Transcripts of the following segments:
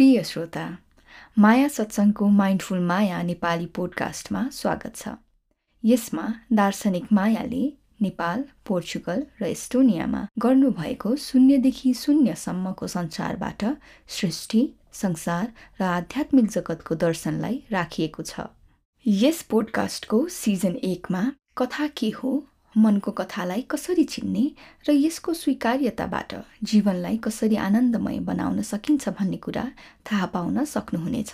प्रिय श्रोता माया सत्सङ्गको माइन्डफुल माया नेपाली पोडकास्टमा स्वागत छ। यसमा दार्शनिक मायाले नेपाल पोर्चुगल र एस्टोनियामा गर्नुभएको शून्यदेखि शून्यसम्मको संसारबाट सृष्टि संसार र आध्यात्मिक जगतको दर्शनलाई राखिएको छ। यस पोडकास्टको सिजन एकमा कथा के हो मनको कथालाई कसरी चिन्ने र यसको स्वीकार्यताबाट जीवनलाई कसरी आनन्दमय बनाउन सकिन्छ भन्ने कुरा थाहा पाउन सक्नुहुनेछ।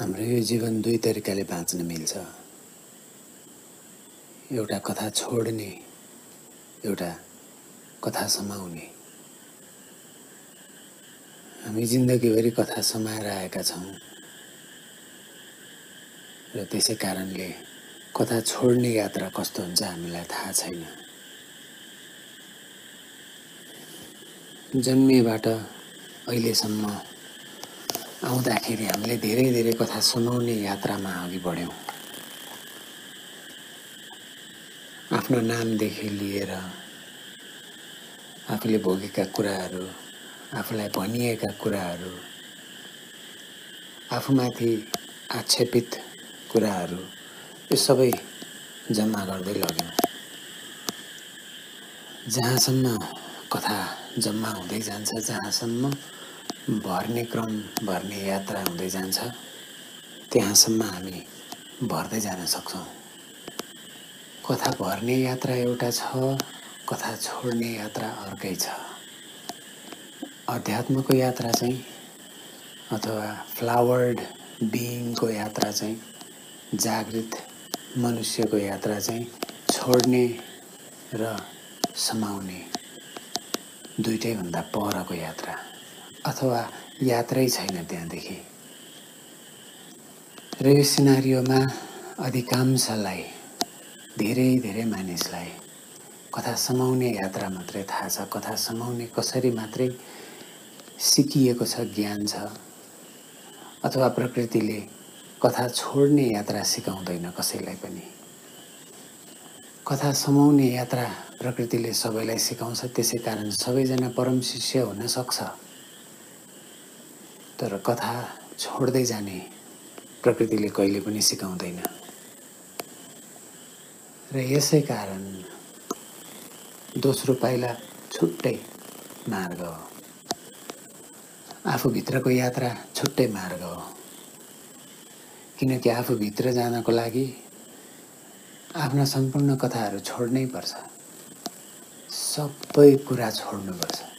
जीवन दुई तरिकाले बाँच्न मिल्छ। एउटा कथा छोड्ने एउटा कथा समाउने। हामी जिन्दगीभरि कथा समाएर आएका छौँ। र त्यसै कारणले कथा छोड्ने यात्रा कस्तो हुन्छ हामीलाई थाहा छैन। जन्मिएबाट अहिलेसम्म आउँदाखेरि हामीले धेरै धेरै कथा सुनाउने यात्रामा अघि बढ्यौँ। आफ्नो नामदेखि लिएर आफूले भोगेका कुराहरू आफूलाई भनिएका कुराहरू आफूमाथि आक्षेपित कुराहरू यो सबै जम्मा गर्दै लग्यौँ। जहाँसम्म कथा जम्मा हुँदै जान्छ जहाँसम्म भर्ने क्रम भर्ने यात्रा हुँदै जान्छ। त्यहाँसम्म हामी भर्दै जान सक्छौँ। कथा भर्ने यात्रा एउटा छ कथा छोड्ने यात्रा अर्कै छ। अध्यात्मको यात्रा चाहिँ अथवा फ्लावर्ड बिइङको यात्रा चाहिँ जागृत मनुष्यको यात्रा चाहिँ छोड्ने र समाउने दुइटैभन्दा परको यात्रा। अथवा यात्रै छैन त्यहाँदेखि। र यो सिनारीमा अधिकांशलाई धेरै धेरै मानिसलाई कथा समाउने यात्रा मात्रै थाहा छ कथा समाउने कसरी मात्रै सिकिएको छ ज्ञान छ। अथवा प्रकृतिले कथा छोड्ने यात्रा सिकाउँदैन कसैलाई पनि। कथा समाउने यात्रा प्रकृतिले सबैलाई सिकाउँछ त्यसै कारण सबैजना परम शिष्य हुन सक्छ। तर कथा छोड्दै जाने प्रकृतिले कहिले पनि सिकाउँदैन। र यसै कारण दोस्रो पाइला छुट्टै मार्ग हो। आफूभित्रको यात्रा छुट्टै मार्ग हो। किनकि आफूभित्र जानको लागि आफ्ना सम्पूर्ण कथाहरू छोड्नै पर्छ। सबै कुरा छोड्नुपर्छ।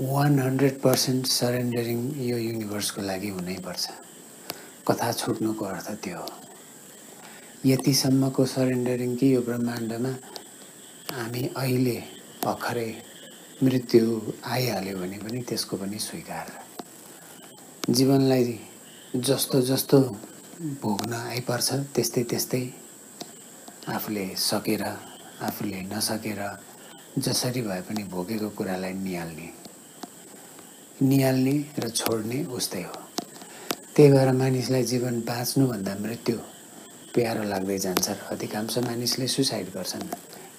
वान हन्ड्रेड पर्सेन्ट सरेन्डरिङ यो युनिभर्सको लागि हुनैपर्छ कथा छुट्नुको अर्थ त्यो हो। यतिसम्मको सरेन्डरिङ कि यो ब्रह्माण्डमा? हामी अहिले भर्खरै मृत्यु आइहाल्यो भने पनि त्यसको पनि स्वीकार जीवनलाई जस्तो जस्तो भोग्न आइपर्छ त्यस्तै त्यस्तै आफूले सकेर आफूले नसकेर जसरी भए पनि भोगेको कुरालाई निहाल्ने निहाल्ने र छोड्ने उस्तै हो। त्यही भएर मानिसलाई जीवन बाँच्नुभन्दा मृत्यु प्यारो लाग्दै जान्छ र अधिकांश मानिसले सुसाइड गर्छन्।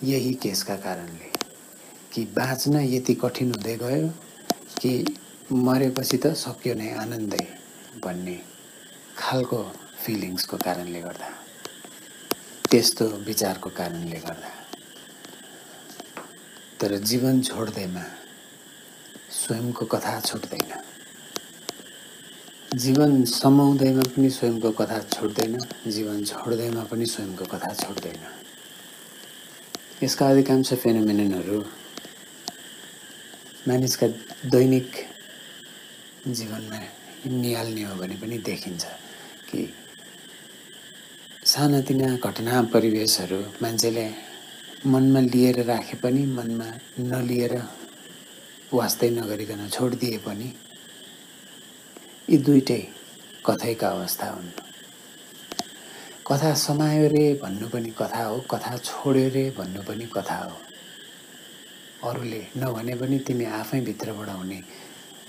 यही केसका कारणले। कि बाँच्न यति कठिन हुँदै गयो कि मरेपछि त सक्यो नै आनन्दै भन्ने खालको फिलिङ्सको कारणले गर्दा। त्यस्तो विचारको कारणले गर्दा। तर जीवन छोड्दैमा स्वयंको कथा छुट्दैन। जीवन समाउँदैमा पनि स्वयंको कथा छुट्दैन जीवन छोड्दैमा पनि स्वयंको कथा छुट्दैन। यसका अधिकांश फेनोमेनहरू मानिसका दैनिक जीवनमा निहाल्ने हो भने पनि देखिन्छ कि सानातिना घटना परिवेशहरू मान्छेले मनमा लिएर राखे पनि मनमा नलिएर वास्तै नगरिकन छोडिदिए पनि यी दुइटै कथैका अवस्था हुन्। कथा समायो रे भन्नु पनि कथा हो कथा छोड्यो रे भन्नु पनि कथा हो। अरूले नभने पनि तिमी आफै भित्रबाट हुने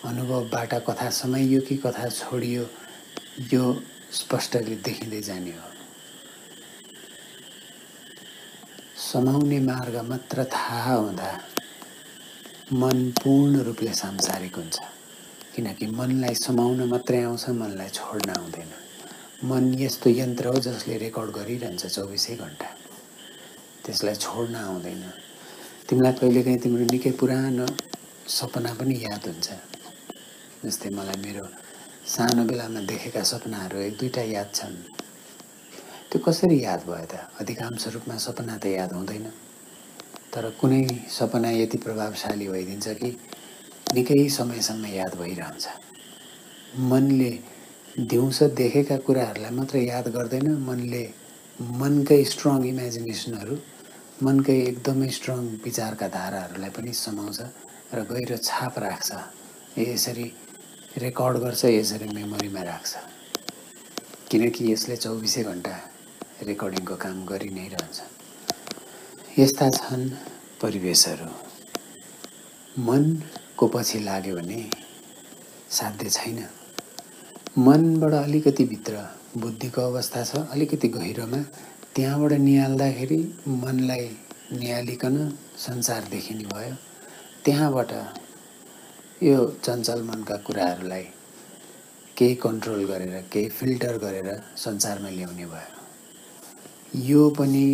अनुभवबाट कथा समाइयो कि कथा छोडियो यो स्पष्टले देखिँदै जाने हो। समाउने मार्ग मात्र थाहा हुँदा मन पूर्ण रूपले सांसारिक हुन्छ। किनकि मनलाई समाउन मात्रै आउँछ मनलाई छोड्न आउँदैन। मन यस्तो यन्त्र हो जसले रेकर्ड गरिरहन्छ चौबिसै घन्टा। त्यसलाई छोड्न आउँदैन। तिमीलाई कहिलेकाहीँ तिम्रो निकै पुरानो सपना पनि याद हुन्छ। जस्तै मलाई मेरो सानो बेलामा देखेका सपनाहरू एक दुईवटा याद छन्। त्यो कसरी याद भयो त? अधिकांश रूपमा सपना त याद हुँदैन। तर कुनै सपना यति प्रभावशाली भइदिन्छ कि निकै समयसम्म याद भइरहन्छ। मनले दिउँसो देखेका कुराहरूलाई मात्र याद गर्दैन मनले मनकै स्ट्रङ इमेजिनेसनहरू मनकै एकदमै स्ट्रङ विचारका धाराहरूलाई पनि समाउँछ र गहिरो छाप राख्छ। यसरी रेकर्ड गर्छ यसरी मेमोरीमा राख्छ। किनकि यसले चौबिसै घन्टा रेकर्डिङको काम गरि नै रहन्छ। यस्ता छन्। परिवेशहरू। मनको पछि लाग्यो भने साध्य छैन। मनबाट अलिकति भित्र बुद्धिको अवस्था छ अलिकति गहिरोमा त्यहाँबाट निहाल्दाखेरि मनलाई निहालिकन संसार देखिने भयो। त्यहाँबाट यो चञ्चल मनका कुराहरूलाई केही कन्ट्रोल गरेर केही फिल्टर गरेर संसारमा ल्याउने भयो। यो पनि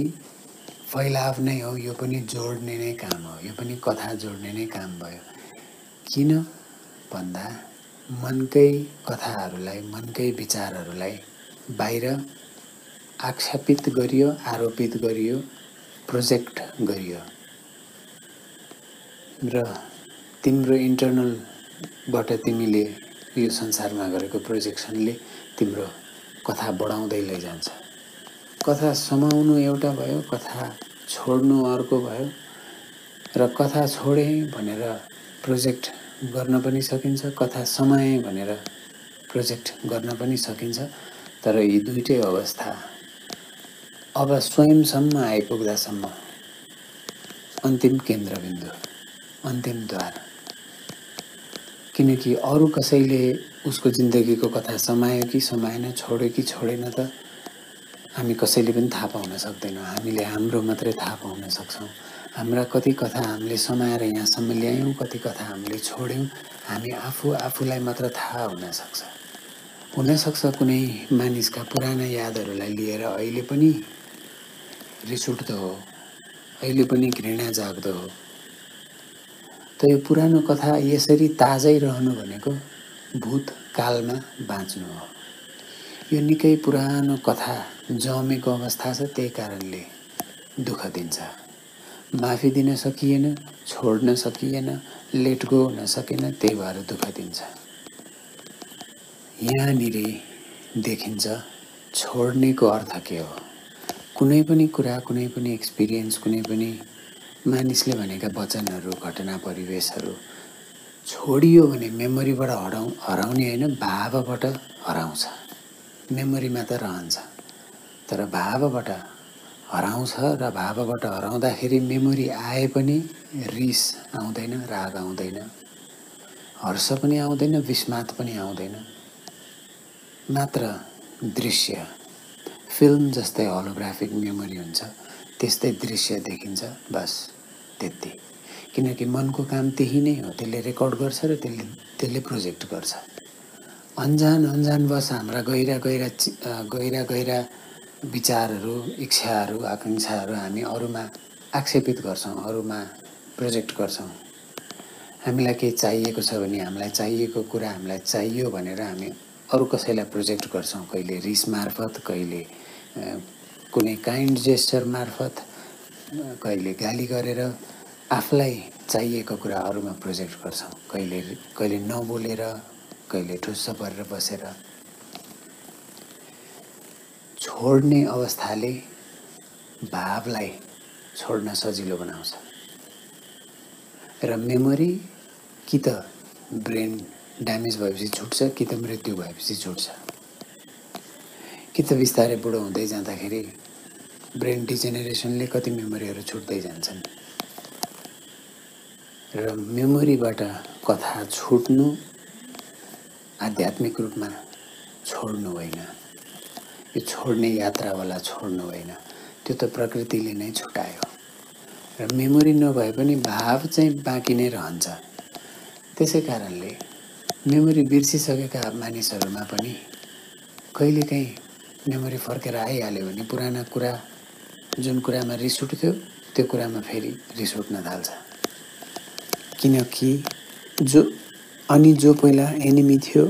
फैलाव नै हो यो पनि जोड्ने नै काम हो यो पनि कथा जोड्ने नै काम भयो। किन? भन्दा मनकै कथाहरूलाई मनकै विचारहरूलाई बाहिर आक्षेपित गरियो आरोपित गरियो प्रोजेक्ट गरियो। र तिम्रो इन्टरनलबाट तिमीले यो संसारमा गरेको प्रोजेक्सनले तिम्रो कथा बढाउँदै लैजान्छ। कथा समाउनु एउटा भयो कथा छोड्नु अर्को भयो र कथा छोडेँ भनेर प्रोजेक्ट गर्न पनि सकिन्छ कथा समय भनेर प्रोजेक्ट गर्न पनि सकिन्छ। तर यी दुइटै अवस्था अब स्वयंसम्म आइपुग्दासम्म अन्तिम केन्द्रबिन्दु अन्तिम द्वार। किनकि अरू कसैले उसको जिन्दगीको कथा समायो कि समाएन छोड्यो कि छोडेन त हामी कसैले पनि थाहा पाउन सक्दैनौँ। हामीले हाम्रो मात्रै थाहा पाउन सक्छौँ। हाम्रा कति कथा हामीले समाएर यहाँसम्म ल्यायौँ कति कथा हामीले छोड्यौँ हामी आफू आफूलाई मात्र थाहा हुनसक्छ हुनसक्छ कुनै मानिसका पुराना यादहरूलाई लिएर अहिले पनि रिस उठ्दो हो अहिले पनि घृणा जाग्दो हो। त यो पुरानो कथा यसरी ताजै रहनु भनेको भूतकालमा बाँच्नु हो। यो निकै पुरानो कथा जमेको अवस्था छ त्यही कारणले दुःख दिन्छ। माफी दिन सकिएन छोड्न सकिएन लेट गो हुन सकेन त्यही भएर दुःख दिन्छ। यहाँनिर देखिन्छ छोड्नेको अर्थ के हो? कुनै पनि कुरा कुनै पनि एक्सपिरियन्स कुनै पनि मानिसले भनेका वचनहरू घटना परिवेशहरू छोडियो भने मेमोरीबाट हराउ हराउने होइन भावबाट हराउँछ। मेमोरीमा त रहन्छ। तर भावबाट हराउँछ र भावबाट हराउँदाखेरि मेमोरी आए पनि रिस आउँदैन राग आउँदैन हर्ष पनि आउँदैन विस्मात पनि आउँदैन। मात्र दृश्य फिल्म जस्तै होलोग्राफिक मेमोरी हुन्छ त्यस्तै दृश्य देखिन्छ बस त्यति। किनकि मनको काम त्यही नै हो त्यसले रेकर्ड गर्छ र त्यसले त्यसले प्रोजेक्ट गर्छ। अन्जान अन्जान बस हाम्रा गहिरा गहिरा गहिरा गहिरा विचारहरू इच्छाहरू आकाङ्क्षाहरू हामी अरूमा आक्षेपित गर्छौँ अरूमा प्रोजेक्ट गर्छौँ। हामीलाई केही चाहिएको छ भने हामीलाई चाहिएको कुरा हामीलाई चाहियो भनेर हामी अरू कसैलाई प्रोजेक्ट गर्छौँ कहिले रिस मार्फत कहिले कुनै काइन्ड जेस्चर मार्फत कहिले गाली गरेर आफूलाई चाहिएको कुरा अरूमा प्रोजेक्ट गर्छौँ कहिले कहिले नबोलेर कहिले ठुस्स परेर बसेर छोड्ने अवस्थाले भावलाई छोड्न सजिलो बनाउँछ। र मेमोरी कि त ब्रेन ड्यामेज भएपछि छुट्छ कि त मृत्यु भएपछि छुट्छ। कि त बिस्तारै बुढो हुँदै जाँदाखेरि ब्रेन डिजेनेरेसनले कति मेमोरीहरू छुट्दै जान्छन्। र मेमोरीबाट कथा छुट्नु आध्यात्मिक रूपमा छोड्नु होइन। यो छोड्ने यात्रावाला छोड्नु होइन। त्यो त प्रकृतिले नै छुटायो। र मेमोरी नभए पनि भाव चाहिँ बाँकी नै रहन्छ। त्यसै कारणले मेमोरी बिर्सिसकेका मानिसहरूमा पनि कहिलेकाहीँ मेमोरी फर्केर आइहाल्यो भने पुराना कुरा जुन कुरामा रिस उठ्थ्यो त्यो कुरामा फेरि रिस उठ्न थाल्छ। किनकि जो अनि जो पहिला एनिमी थियो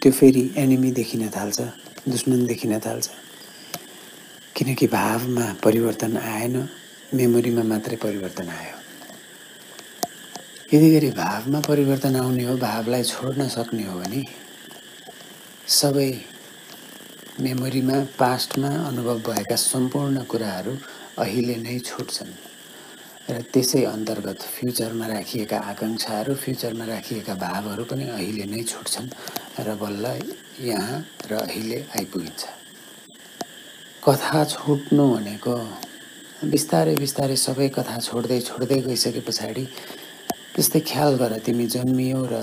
त्यो फेरि एनिमी देखिन थाल्छ दुश्मन देखिन थाल्छ। किनकि भावमा परिवर्तन आएन मेमोरीमा मात्रै परिवर्तन आयो। यदि गरी भावमा परिवर्तन आउने हो भावलाई छोड्न सक्ने हो भने सबै मेमोरीमा पास्टमा अनुभव भएका सम्पूर्ण कुराहरू अहिले नै छुट्छन्। र त्यसै अन्तर्गत फ्युचरमा राखिएका आकाङ्क्षाहरू फ्युचरमा राखिएका भावहरू पनि अहिले नै छुट्छन् र बल्ल यहाँ र अहिले आइपुगिन्छ। कथा छुट्नु भनेको बिस्तारै बिस्तारै सबै कथा छोड्दै छोड्दै गइसके पछाडि त्यस्तै ख्याल गर तिमी जन्मियो र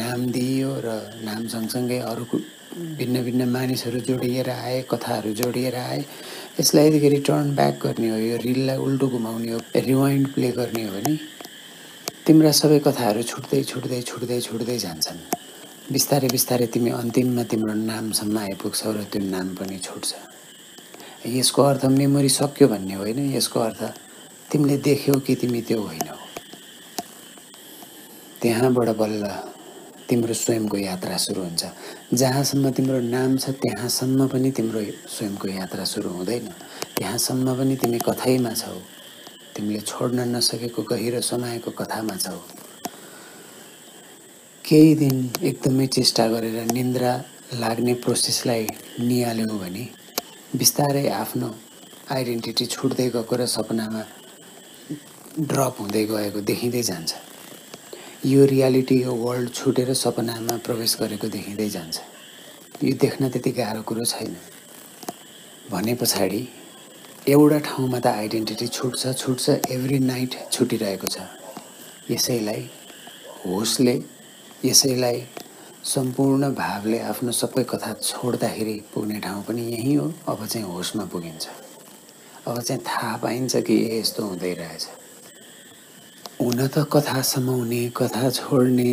नाम दिइयो र नाम सँगसँगै अरू भिन्न भिन्न मानिसहरू जोडिएर आए कथाहरू जोडिएर आए। यसलाई यतिखेर टर्न ब्याक गर्ने हो यो रिललाई उल्टो घुमाउने हो रिवाइन्ड प्ले गर्ने हो भने तिम्रा सबै कथाहरू छुट्दै छुट्दै छुट्दै छुट्दै जान्छन्। बिस्तारै बिस्तारै तिमी अन्तिममा तिम्रो नामसम्म आइपुग्छौ र त्यो नाम पनि छुट्छ। यसको अर्थ मेमोरी सक्यो भन्ने होइन? यसको अर्थ तिमीले देख्यौ कि तिमी त्यो होइनौ त्यहाँबाट बल्ल तिम्रो स्वयंको यात्रा सुरु हुन्छ। जहाँसम्म तिम्रो नाम छ त्यहाँसम्म पनि तिम्रो स्वयंको यात्रा सुरु हुँदैन। त्यहाँसम्म पनि तिमी कथैमा छौ। तिमीले छोड्न नसकेको गहिरो समाएको कथामा छौ। केही दिन एकदमै चेष्टा गरेर निन्द्रा लाग्ने प्रोसेसलाई निहाल्यौ भने बिस्तारै आफ्नो आइडेन्टिटी छुट्दै गएको र सपनामा ड्रप हुँदै गएको देखिँदै जान्छ। यो रियालिटी यो वर्ल्ड छुटेर सपनामा प्रवेश गरेको देखिँदै जान्छ। यो देख्न त्यति गाह्रो कुरो छैन। भने पछाडि एउटा ठाउँमा त आइडेन्टिटी छुट्छ छुट्छ एभ्री नाइट छुटिरहेको छ। यसैलाई होसले यसैलाई सम्पूर्ण भावले आफ्नो सबै कथा छोड्दाखेरि पुग्ने ठाउँ पनि यहीँ हो अब चाहिँ होसमा पुगिन्छ। अब चाहिँ थाहा पाइन्छ कि यस्तो हुँदै रहेछ। हुन त कथा समाउने कथा छोड्ने।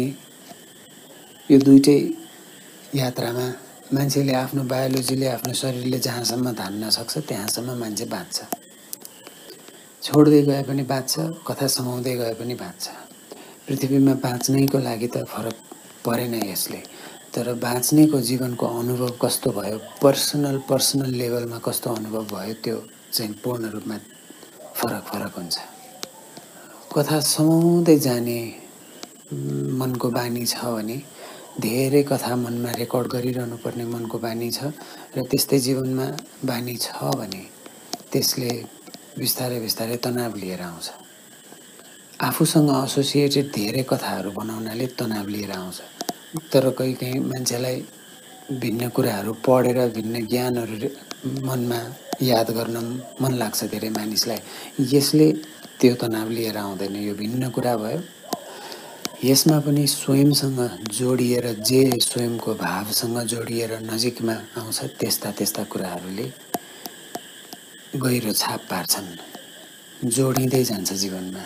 यो दुइटै यात्रामा मान्छेले आफ्नो बायोलोजीले आफ्नो शरीरले जहाँसम्म धान्न सक्छ त्यहाँसम्म मान्छे बाँच्छ। छोड्दै गए पनि बाँच्छ कथा समाउँदै गए पनि बाँच्छ। पृथ्वीमा बाँच्नैको लागि त फरक परेन यसले। तर बाँच्नेको जीवनको अनुभव कस्तो भयो पर्सनल पर्सनल लेभलमा कस्तो अनुभव भयो त्यो चाहिँ पूर्ण रूपमा फरक फरक हुन्छ। कथा समाउँदै जाने मनको बानी छ भने धेरै कथा मनमा रेकर्ड गरिरहनु पर्ने मनको बानी छ र त्यस्तै जीवनमा बानी छ भने त्यसले बिस्तारै बिस्तारै तनाव लिएर आउँछ। आफूसँग एसोसिएटेड धेरै कथाहरू बनाउनाले तनाव लिएर आउँछ। तर कहीँ कहीँ मान्छेलाई भिन्न कुराहरू पढेर भिन्न ज्ञानहरू मनमा याद गर्न मन लाग्छ धेरै मानिसलाई। यसले त्यो तनाव लिएर आउँदैन यो भिन्न कुरा भयो। यसमा पनि स्वयंसँग जोडिएर जे स्वयंको भावसँग जोडिएर नजिकमा आउँछ त्यस्ता त्यस्ता कुराहरूले गहिरो छाप पार्छन्। जोडिँदै जान्छ जीवनमा।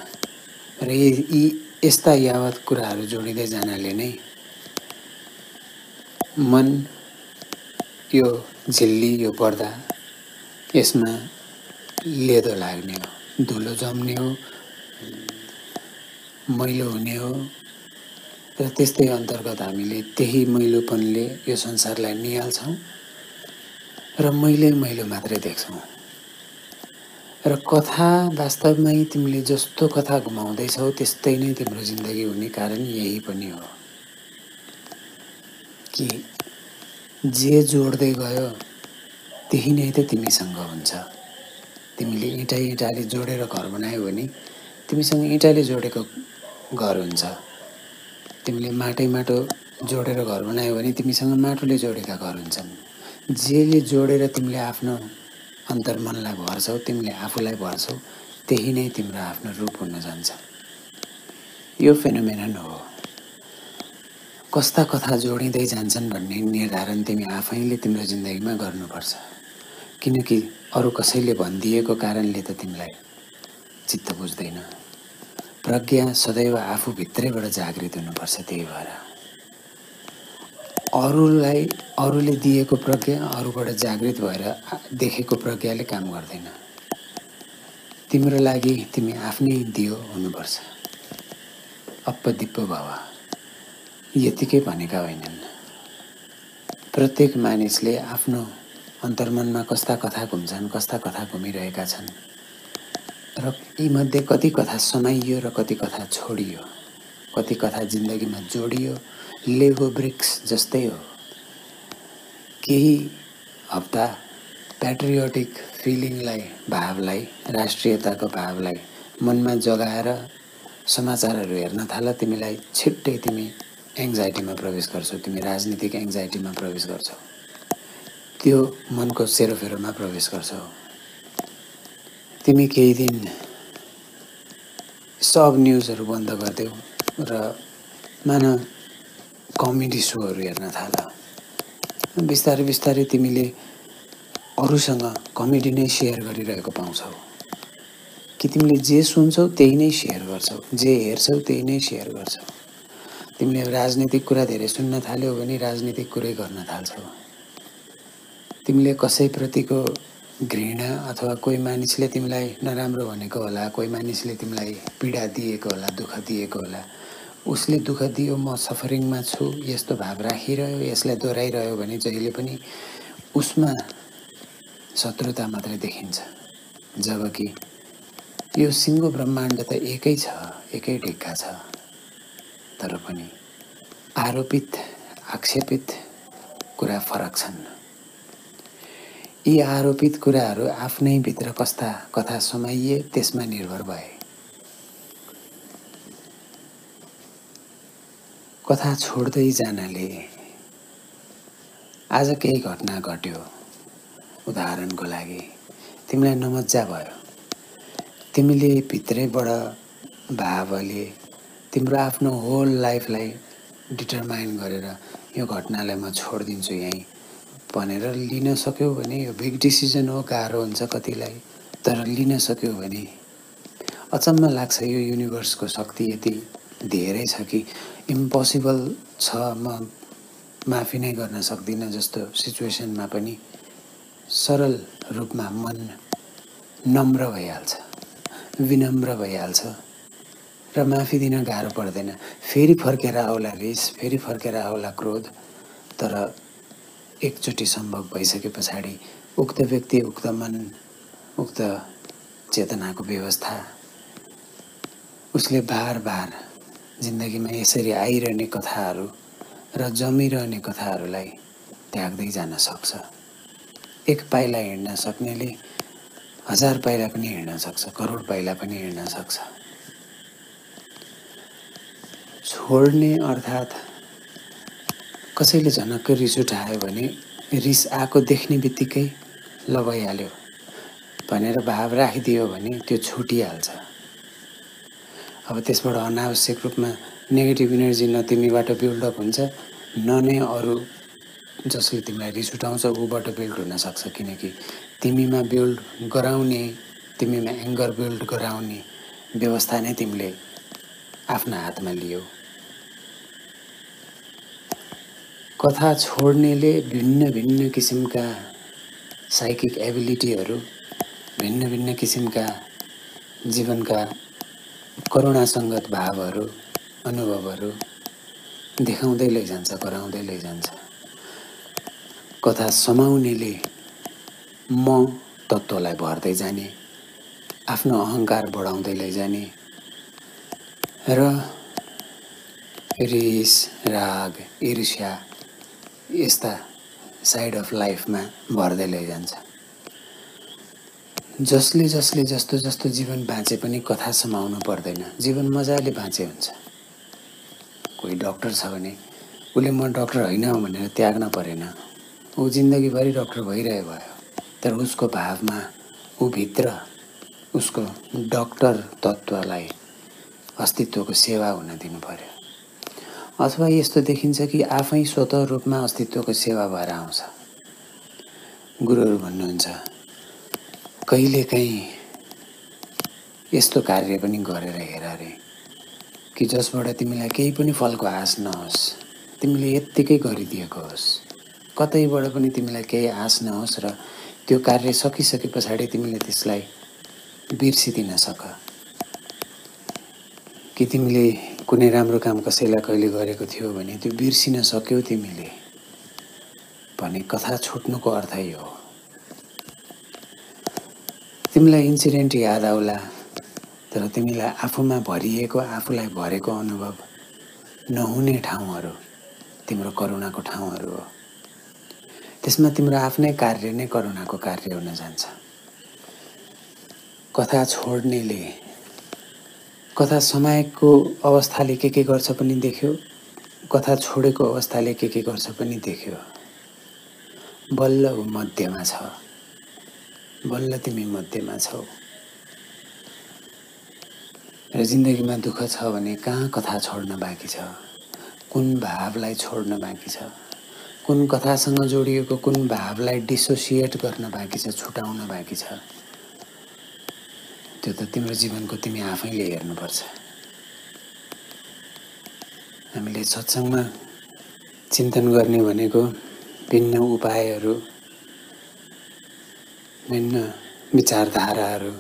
र यी यस्ता यावत कुराहरू जोडिँदै जानाले नै मन यो झिल्ली यो पर्दा यसमा लेदो लाग्ने हो धुलो जम्ने हो मैलो हुने हो र त्यस्तै अन्तर्गत हामीले त्यही मैलोपनले यो संसारलाई निहाल्छौँ र मैले मैलो मात्रै देख्छौँ। र कथा वास्तवमै तिमीले जस्तो कथा घुमाउँदैछौ त्यस्तै नै तिम्रो जिन्दगी हुने कारण यही पनि हो कि जे जोड्दै गयो त्यही नै त तिमीसँग हुन्छ। तिमीले इँटा इँटाले जोडेर घर बनायो भने तिमीसँग इँटाले जोडेको घर हुन्छ। तिमीले माटै माटो जोडेर घर बनायो भने तिमीसँग माटोले जोडेका घर हुन्छन्। जेले जोडेर तिमीले आफ्नो अन्तर्मनलाई भर्छौ तिमीले आफूलाई भर्छौ त्यही नै तिम्रो आफ्नो रूप हुन जान्छ। यो फेनोमेनन हो। कस्ता कथा जोडिँदै जान्छन् भन्ने निर्धारण तिमी आफैले तिम्रो जिन्दगीमा गर्नुपर्छ। किनकि अरू कसैले भनिदिएको कारणले त तिमीलाई चित्त बुझ्दैन। प्रज्ञा सदैव आफूभित्रैबाट जागृत हुनुपर्छ त्यही भएर। अरूलाई अरूले दिएको प्रज्ञा अरूबाट जागृत भएर देखेको प्रज्ञाले काम गर्दैन। तिम्रो लागि तिमी आफ्नै दियो हुनुपर्छ। अप्पदिप्प भव। यतिकै भनेका होइनन्। प्रत्येक मानिसले आफ्नो अन्तर्मनमा कस्ता कथा घुम्छन् कस्ता कथा घुमिरहेका छन्? र यीमध्ये कति कथा समाइयो र कति कथा छोडियो? कति कथा जिन्दगीमा जोडियो? लेगो ब्रिक्स जस्तै हो। केही हप्ता प्याट्रियोटिक फिलिङलाई भावलाई राष्ट्रियताको भावलाई मनमा जगाएर समाचारहरू हेर्न थाल। तिमीलाई छिट्टै तिमी एङ्जाइटीमा प्रवेश गर्छौ तिमी राजनीतिक एङ्जाइटीमा प्रवेश गर्छौ। त्यो मनको सेरोफेरोमा प्रवेश गर्छौ तिमी केही दिन सब न्युजहरू बन्द गरिदेऊ र मान कमेडी सोहरू हेर्न थाल। बिस्तारै बिस्तारै तिमीले अरूसँग कमेडी नै सेयर गरिरहेको पाउँछौ। कि तिमीले जे सुन्छौ त्यही नै सेयर गर्छौ जे हेर्छौ त्यही नै सेयर गर्छौ। तिमीले राजनीतिक कुरा धेरै सुन्न थाल्यौ भने राजनीतिक कुरै गर्न थाल्छौ। तिमीले कसैप्रतिको घृणा अथवा कोही मानिसले तिमीलाई नराम्रो भनेको होला कोही मानिसले तिमीलाई पीडा दिएको होला दुःख दिएको होला उसले दुःख दियो म सफरिङमा छु यस्तो भाव राखिरह्यो यसलाई दोहोऱ्याइरह्यो भने जहिले पनि उसमा शत्रुता मात्रै देखिन्छ। जबकि यो सिङ्गो ब्रह्माण्ड त एकै छ एकै ढिक्का छ। तर पनि आरोपित आक्षेपित कुरा फरक छन्। यी आरोपित कुराहरू आफ्नै भित्र कस्ता कथा समाइए त्यसमा निर्भर भए। कथा छोड्दै जानले आज केही घटना घट्यो उदाहरणको लागि तिमीलाई नमजा भयो। तिमीले भित्रैबाट भावले तिम्रो आफ्नो होल लाइफलाई डिटरमाइन गरेर यो घटनालाई म छोडिदिन्छु यहीँ। भनेर लिन सक्यो भने यो बिग डिसिजन हो गाह्रो हुन्छ कतिलाई तर लिन सक्यो भने अचम्म लाग्छ यो युनिभर्सको शक्ति यति धेरै छ कि इम्पोसिबल छ म माफी नै गर्न सक्दिनँ जस्तो सिचुएसनमा पनि सरल रूपमा मन नम्र भइहाल्छ विनम्र भइहाल्छ र माफी दिन गाह्रो पर्दैन। फेरि फर्केर आउला रिस फेरि फर्केर आउला क्रोध तर एकचोटि सम्भव भइसके पछाडि उक्त व्यक्ति उक्त मन उक्त चेतनाको व्यवस्था उसले बार बार जिन्दगीमा यसरी आइरहने कथाहरू र जमिरहने कथाहरूलाई त्याग्दै जान सक्छ। एक पाइला हिँड्न सक्नेले हजार पाइला पनि हिँड्न सक्छ करोड पाइला पनि हिँड्न सक्छ। छोड्ने अर्थात् कसैले झनक्क रिस उठायो भने रिस आएको देख्ने बित्तिकै ल भइहाल्यो भनेर भाव राखिदियो भने त्यो छुटिहाल्छ। अब त्यसबाट अनावश्यक रूपमा नेगेटिभ इनर्जी न तिमीबाट बिल्डअप हुन्छ न नै अरू जसले तिमीलाई रिस उठाउँछ ऊबाट बिल्ड हुनसक्छ किनकि तिमीमा बिल्ड गराउने तिमीमा एङ्गर बिल्ड गराउने व्यवस्था नै तिमीले आफ्ना हातमा लियो। कथा छोड्नेले भिन्न भिन्न किसिमका साइकिक एबिलिटीहरू भिन्न भिन्न किसिमका जीवनका करुणासङ्गत भावहरू अनुभवहरू देखाउँदै लैजान्छ गराउँदै लैजान्छ। कथा समाउनेले म तत्त्वलाई भर्दै जाने आफ्नो अहङ्कार बढाउँदै लैजाने र रिस राग ईर्ष्या यस्ता साइड अफ लाइफमा भर्दै लैजान्छ। जसले जसले जस्तो जस्तो जीवन बाँचे पनि कथा समाउनु पर्दैन। जीवन मजाले बाँचे हुन्छ। कोही डक्टर छ भने उसले म डक्टर होइन भनेर त्याग्न परेन। ऊ जिन्दगीभरि डक्टर भइरहे भयो। तर उसको भावमा ऊभित्र उसको डक्टर तत्त्वलाई अस्तित्वको सेवा हुन दिनु पर्यो। अथवा यस्तो देखिन्छ कि आफै स्वत रूपमा अस्तित्वको सेवा भएर आउँछ। गुरुहरू भन्नुहुन्छ कहिलेकाहीँ यस्तो कार्य पनि गरेर हेर अरे कि जसबाट तिमीलाई केही पनि फलको आश नहोस्। तिमीले यत्तिकै गरिदिएको होस्। कतैबाट पनि तिमीलाई केही आश नहोस् र त्यो कार्य सकिसके पछाडि तिमीले त्यसलाई बिर्सिदिन सक। कि तिमीले कुनै राम्रो काम कसैलाई कहिले गरेको थियो भने त्यो बिर्सिन सक्यौ तिमीले। भने कथा छुट्नुको अर्थै हो। तिमीलाई इन्सिडेन्ट याद आउला तर तिमीलाई आफूमा भरिएको आफूलाई भरेको अनुभव नहुने ठाउँहरू तिम्रो करुणाको ठाउँहरू हो। त्यसमा तिम्रो आफ्नै कार्य नै करुणाको कार्य हुन जान्छ। कथा छोड्नेले कथा समाएको अवस्थाले के के गर्छ पनि देख्यो। कथा छोडेको अवस्थाले के के गर्छ पनि देख्यो। बल्ल ऊ मध्यमा छ। बल्ल तिमी मध्यमा छौ। र जिन्दगीमा दुःख छ भने कहाँ कथा छोड्न बाँकी छ? कुन भावलाई छोड्न बाँकी छ? कुन कथासँग जोडिएको कुन भावलाई डिसोसिएट गर्न बाँकी छ छुटाउन बाँकी छ? त्यो त तिम्रो जीवनको तिमी आफैले हेर्नुपर्छ। हामीले सत्सङमा चिन्तन गर्ने भनेको भिन्न उपायहरू भिन्न विचारधाराहरू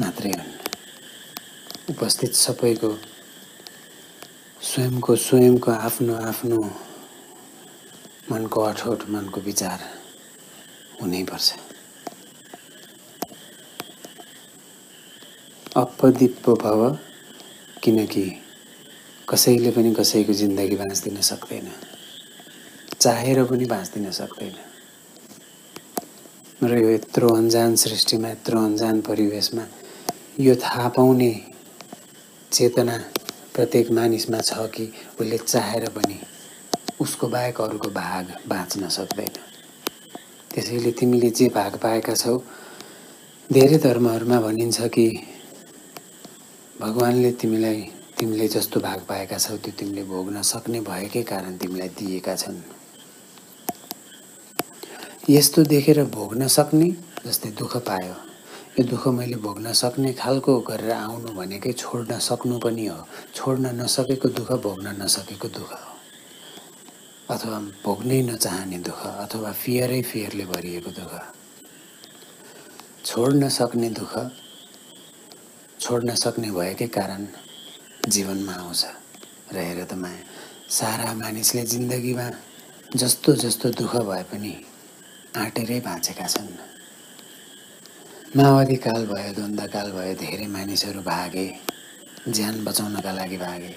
मात्रै हुन्। उपस्थित सबैको स्वयंको स्वयंको आफ्नो आफ्नो मनको अठोट मनको विचार हुनैपर्छ। अपदिप्प भव किनकि कसैले पनि कसैको जिन्दगी बाँच्दिन सक्दैन। चाहेर पनि बाँच्दिन सक्दैन। र यो यत्रो अन्जान सृष्टिमा यत्रो अन्जान परिवेशमा यो थाहा पाउने चेतना प्रत्येक मानिसमा छ कि उसले चाहेर पनि उसको बाहेक अरूको भाग बाँच्न सक्दैन। त्यसैले तिमीले जे भाग पाएका छौ धेरै धर्महरूमा भनिन्छ कि भगवान्ले तिमीलाई तिमीले जस्तो भाग पाएका छौ त्यो तिमीले भोग्न सक्ने भएकै कारण तिमीलाई दिएका छन्। यस्तो देखेर भोग्न सक्ने जस्तै दुःख पायो। यो दुःख मैले भोग्न सक्ने खालको गरेर आउनु भनेकै छोड्न सक्नु पनि हो। छोड्न नसकेको दुःख भोग्न नसकेको दुःख हो। अथवा भोग्नै नचाहने दुःख अथवा फियरै फियरले भरिएको दुःख। छोड्न सक्ने दुःख छोड्न सक्ने भएकै कारण जीवनमा आउँछ र हेर त माया सारा मानिसले जिन्दगीमा जस्तो जस्तो दुःख भए पनि आँटेरै बाँचेका छन्। माओवादी काल भयो द्वन्द्वकाल भयो धेरै मानिसहरू भागे ज्यान बचाउनका लागि भागे।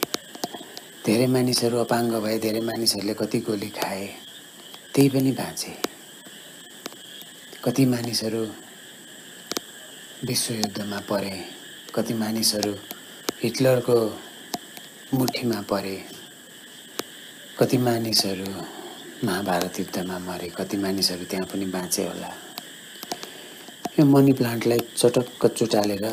धेरै मानिसहरू अपाङ्ग भए धेरै मानिसहरूले कति गोली खाए त्यही पनि बाँचे। कति मानिसहरू विश्वयुद्धमा परे कति मानिसहरू हिटलरको मुठीमा परे कति मानिसहरू महाभारत युद्धमा मरे कति मानिसहरू त्यहाँ पनि बाँचे होला। यो मनी प्लान्टलाई चटक्क चुटालेर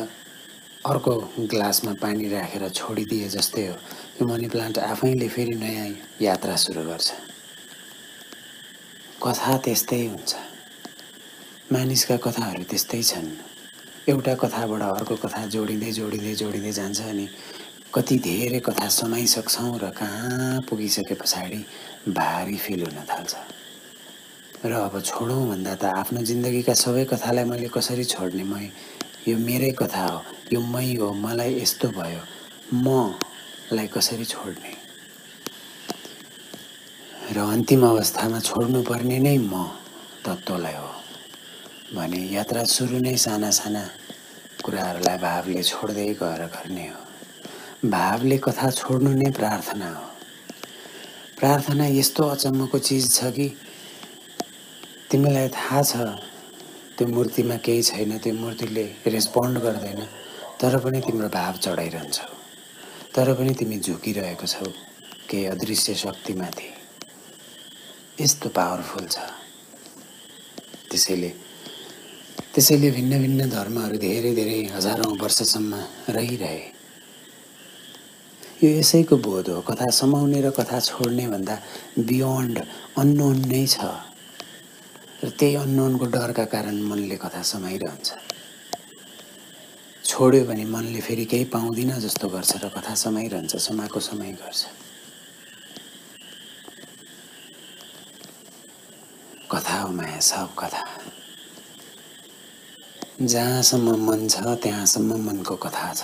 अर्को ग्लासमा पानी राखेर छोडिदिए जस्तै हो। यो मनी प्लान्ट आफैले फेरि नयाँ यात्रा सुरु गर्छ। कथा त्यस्तै हुन्छ। मानिसका कथाहरू त्यस्तै छन्। एउटा कथाबाट अर्को कथा जोडिँदै जोडिँदै जोडिँदै जान्छ अनि कति धेरै कथा समाइसक्छौँ र कहाँ पुगिसके पछाडि भारी फिल हुन थाल्छ। र अब छोडौँ भन्दा त आफ्नो जिन्दगीका सबै कथालाई मैले कसरी छोड्ने मै यो मेरै कथा हो यो मै हो मलाई यस्तो भयो मलाई कसरी छोड्ने? र अन्तिम अवस्थामा छोड्नुपर्ने नै म तत्त्वलाई हो। भने यात्रा सुरु नै साना साना कुराहरूलाई भावले छोड्दै गएर गर्ने हो। भावले कथा छोड्नु नै प्रार्थना हो। प्रार्थना यस्तो अचम्मको चिज छ कि तिमीलाई थाहा छ त्यो मूर्तिमा केही छैन त्यो मूर्तिले रेस्पोन्ड गर्दैन तर पनि तिम्रो भाव चढाइरहन्छौ। तर पनि तिमी झुकिरहेको छौ केही अदृश्य शक्तिमाथि। यस्तो पावरफुल छ। त्यसैले त्यसैले भिन्न भिन्न धर्महरू धेरै धेरै हजारौँ वर्षसम्म रहिरहे। यो यसैको बोध हो। कथा समाउने र कथा छोड्ने भन्दा बियोन्ड अननोन नै छ। र त्यही अननोनको डरका कारण मनले कथा समाइरहन्छ। छोड्यो भने मनले फेरि केही पाउँदिन जस्तो गर्छ र कथा समाइरहन्छ समाको समय गर्छ। कथा हो माया सब कथा। जहाँसम्म मन छ त्यहाँसम्म मनको कथा छ।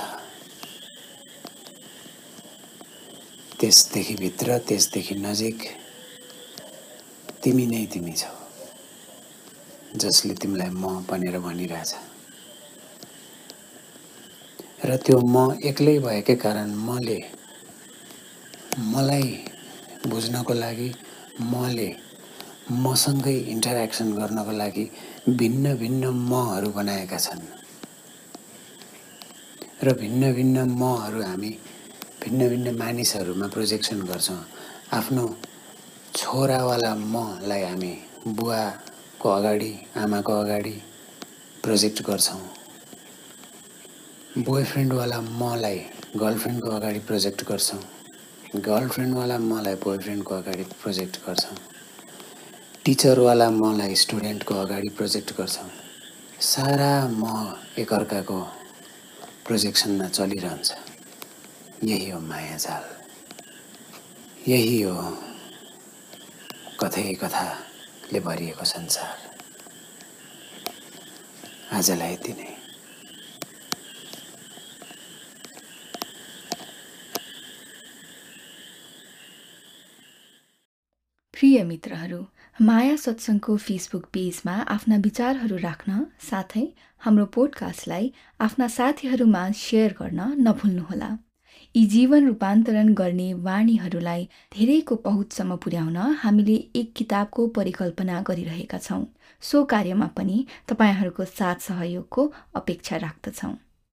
त्यसदेखि भित्र त्यसदेखि नजिक तिमी नै तिमी छौ जसले तिमीलाई म भनेर भनिरहेछ। र त्यो म एक्लै भएकै कारण मले मलाई बुझ्नको लागि मले मसँगै इन्टरेक्सन गर्नको लागि भिन्न भिन्न महरू बनाएका छन्। र भिन्न भिन्न महरू हामी भिन्न भिन्न मानिसहरूमा प्रोजेक्सन गर्छौँ। आफ्नो छोरावाला मलाई हामी बुवाको अगाडि आमाको अगाडि प्रोजेक्ट गर्छौँ। बोयफ्रेन्डवाला मलाई गर्लफ्रेन्डको अगाडि प्रोजेक्ट गर्छौँ। गर्लफ्रेन्डवाला मलाई बोयफ्रेन्डको अगाडि प्रोजेक्ट गर्छौँ। टिचरवाला मलाई स्टुडेन्टको अगाडि प्रोजेक्ट गर्छौँ। सारा म एकअर्काको प्रोजेक्सनमा चलिरहन्छ। यही हो मायाजाल। यही हो कथै कथाले भरिएको संसार। आजलाई यति नै। प्रिय मित्रहरू माया सत्सङ्गको फेसबुक पेजमा आफ्ना विचारहरू राख्न साथै हाम्रो पोडकास्टलाई आफ्ना साथीहरूमा सेयर गर्न नभुल्नुहोला। यी जीवन रूपान्तरण गर्ने वाणीहरूलाई धेरैको पहुँचसम्म पुर्याउन हामीले एक किताबको परिकल्पना गरिरहेका छौँ। सो कार्यमा पनि तपाईँहरूको साथ सहयोगको अपेक्षा राख्दछौँ।